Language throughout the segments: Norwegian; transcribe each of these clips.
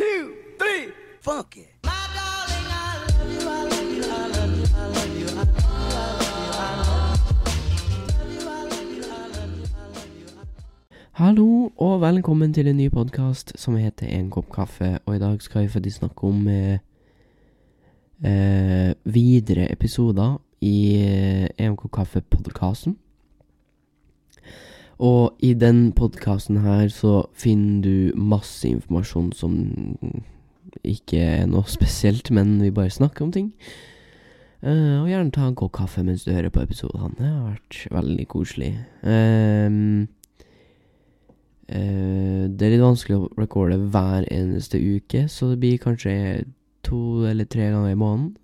two, three, it! Hallo og velkommen til en ny podkast som heter En kopp kaffe. Og i dag skal vi faktisk snakke om eh, eh, videre episoder i eh, En kopp kaffe-podkasten. Og i den podkasten her så finner du masse informasjon som ikke er noe spesielt, men vi bare snakker om ting. Uh, og gjerne ta en kopp kaffe mens du hører på episodene. Det har vært veldig koselig. Uh, uh, det er litt vanskelig å recorde hver eneste uke, så det blir kanskje to eller tre ganger i måneden.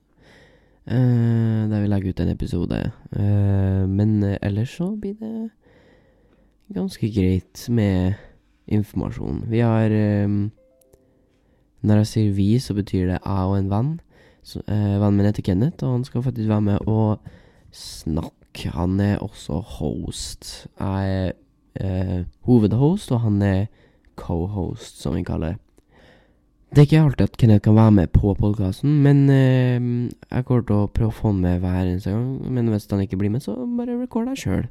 Uh, der vi legger ut en episode. Men ellers så blir det ganske greit med informasjon. Vi har um, Når jeg sier vi, så betyr det jeg og en venn. Så, vennen min heter Kenneth, og han skal faktisk være med og snakke. Han er også host. Jeg er uh, hovedhost, og han er co-host, som vi kaller det. Det er ikke alltid at Kenneth kan være med på podkasten, men eh, jeg kommer til å prøve å få han med hver eneste gang. Men hvis han ikke blir med, så bare record deg sjøl.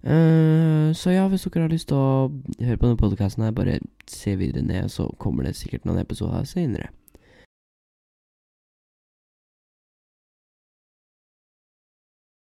Uh, så ja, hvis dere har lyst til å høre på denne podkasten, bare se videre ned, så kommer det sikkert noen episoder senere.